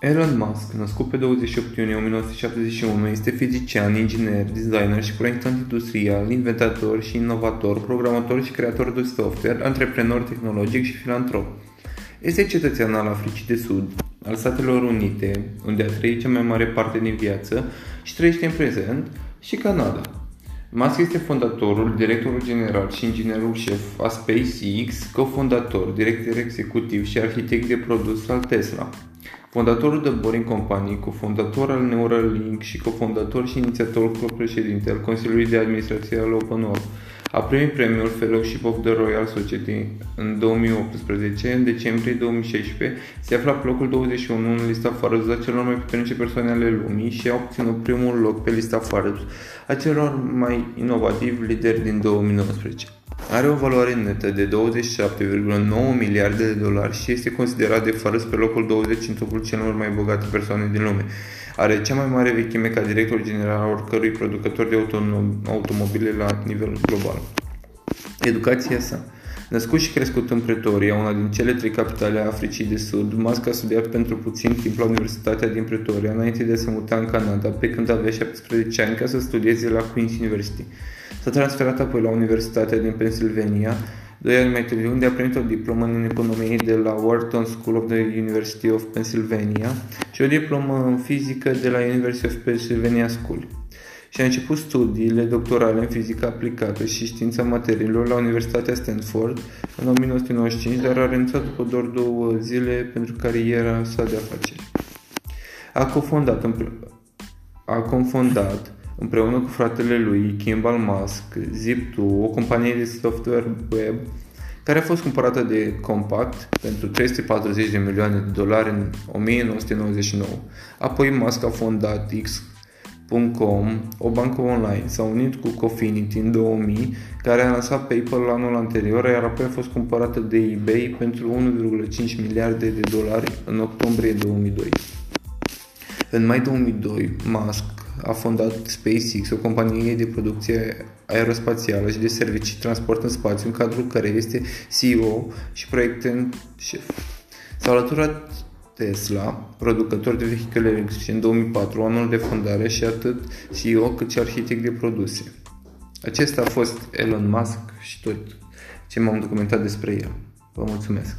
Elon Musk, născut pe 28 iunie 1971, este fizician, inginer, designer și proiectant industrial, inventator și inovator, programator și creator de software, antreprenor tehnologic și filantrop. Este cetățean al Africii de Sud, al Statelor Unite, unde a trăit cea mai mare parte din viață și trăiește în prezent, și Canada. Musk este fondatorul, directorul general și inginerul șef a SpaceX, cofondator, director executiv și arhitect de produs al Tesla fondatorul de Boring Company, cofondator al Neuralink și cofondator și inițiatorul co-președinte al Consiliului de Administrație al OpenAI. A primit premiul Fellowship of the Royal Society în 2018, în decembrie 2016 se afla pe locul 21 în lista Forbes a celor mai puternice persoane ale lumii și a obținut primul loc pe lista Forbes a celor mai inovativi lideri din 2019. Are o valoare netă de 27,9 miliarde de dolari și este considerat de Fares pe locul 20 în topul celor mai bogate persoane din lume. Are cea mai mare vechime ca director general al oricărui producător de automobile la nivel global. Educația sa Născut și crescut în Pretoria, una din cele trei capitale a Africii de Sud, Musk a studiat pentru puțin timp la Universitatea din Pretoria, înainte de a se muta în Canada, pe când avea 17 ani ca să studieze la Queen's University. S-a transferat apoi la Universitatea din Pennsylvania, doi ani mai târziu, unde a primit o diplomă în economie de la Wharton School of the University of Pennsylvania și o diplomă în fizică de la University of Pennsylvania School și a început studiile doctorale în fizică aplicată și știința materiilor la Universitatea Stanford în 1995, dar a renunțat după doar două zile pentru cariera sa de afaceri. A cofondat, a confondat împreună cu fratele lui Kimball Musk Zip2, o companie de software web care a fost cumpărată de Compact pentru 340 de milioane de dolari în 1999. Apoi Musk a fondat X Com, o bancă online, s-a unit cu Cofinity în 2000, care a lansat PayPal anul anterior, iar apoi a fost cumpărată de eBay pentru 1,5 miliarde de dolari în octombrie 2002. În mai 2002, Musk a fondat SpaceX, o companie de producție aerospațială și de servicii transport în spațiu, în cadrul care este CEO și proiectant șef. S-a alăturat Tesla, producător de vehicule electrice în 2004, anul de fondare și atât CEO cât și arhitect de produse. Acesta a fost Elon Musk și tot ce m-am documentat despre el. Vă mulțumesc!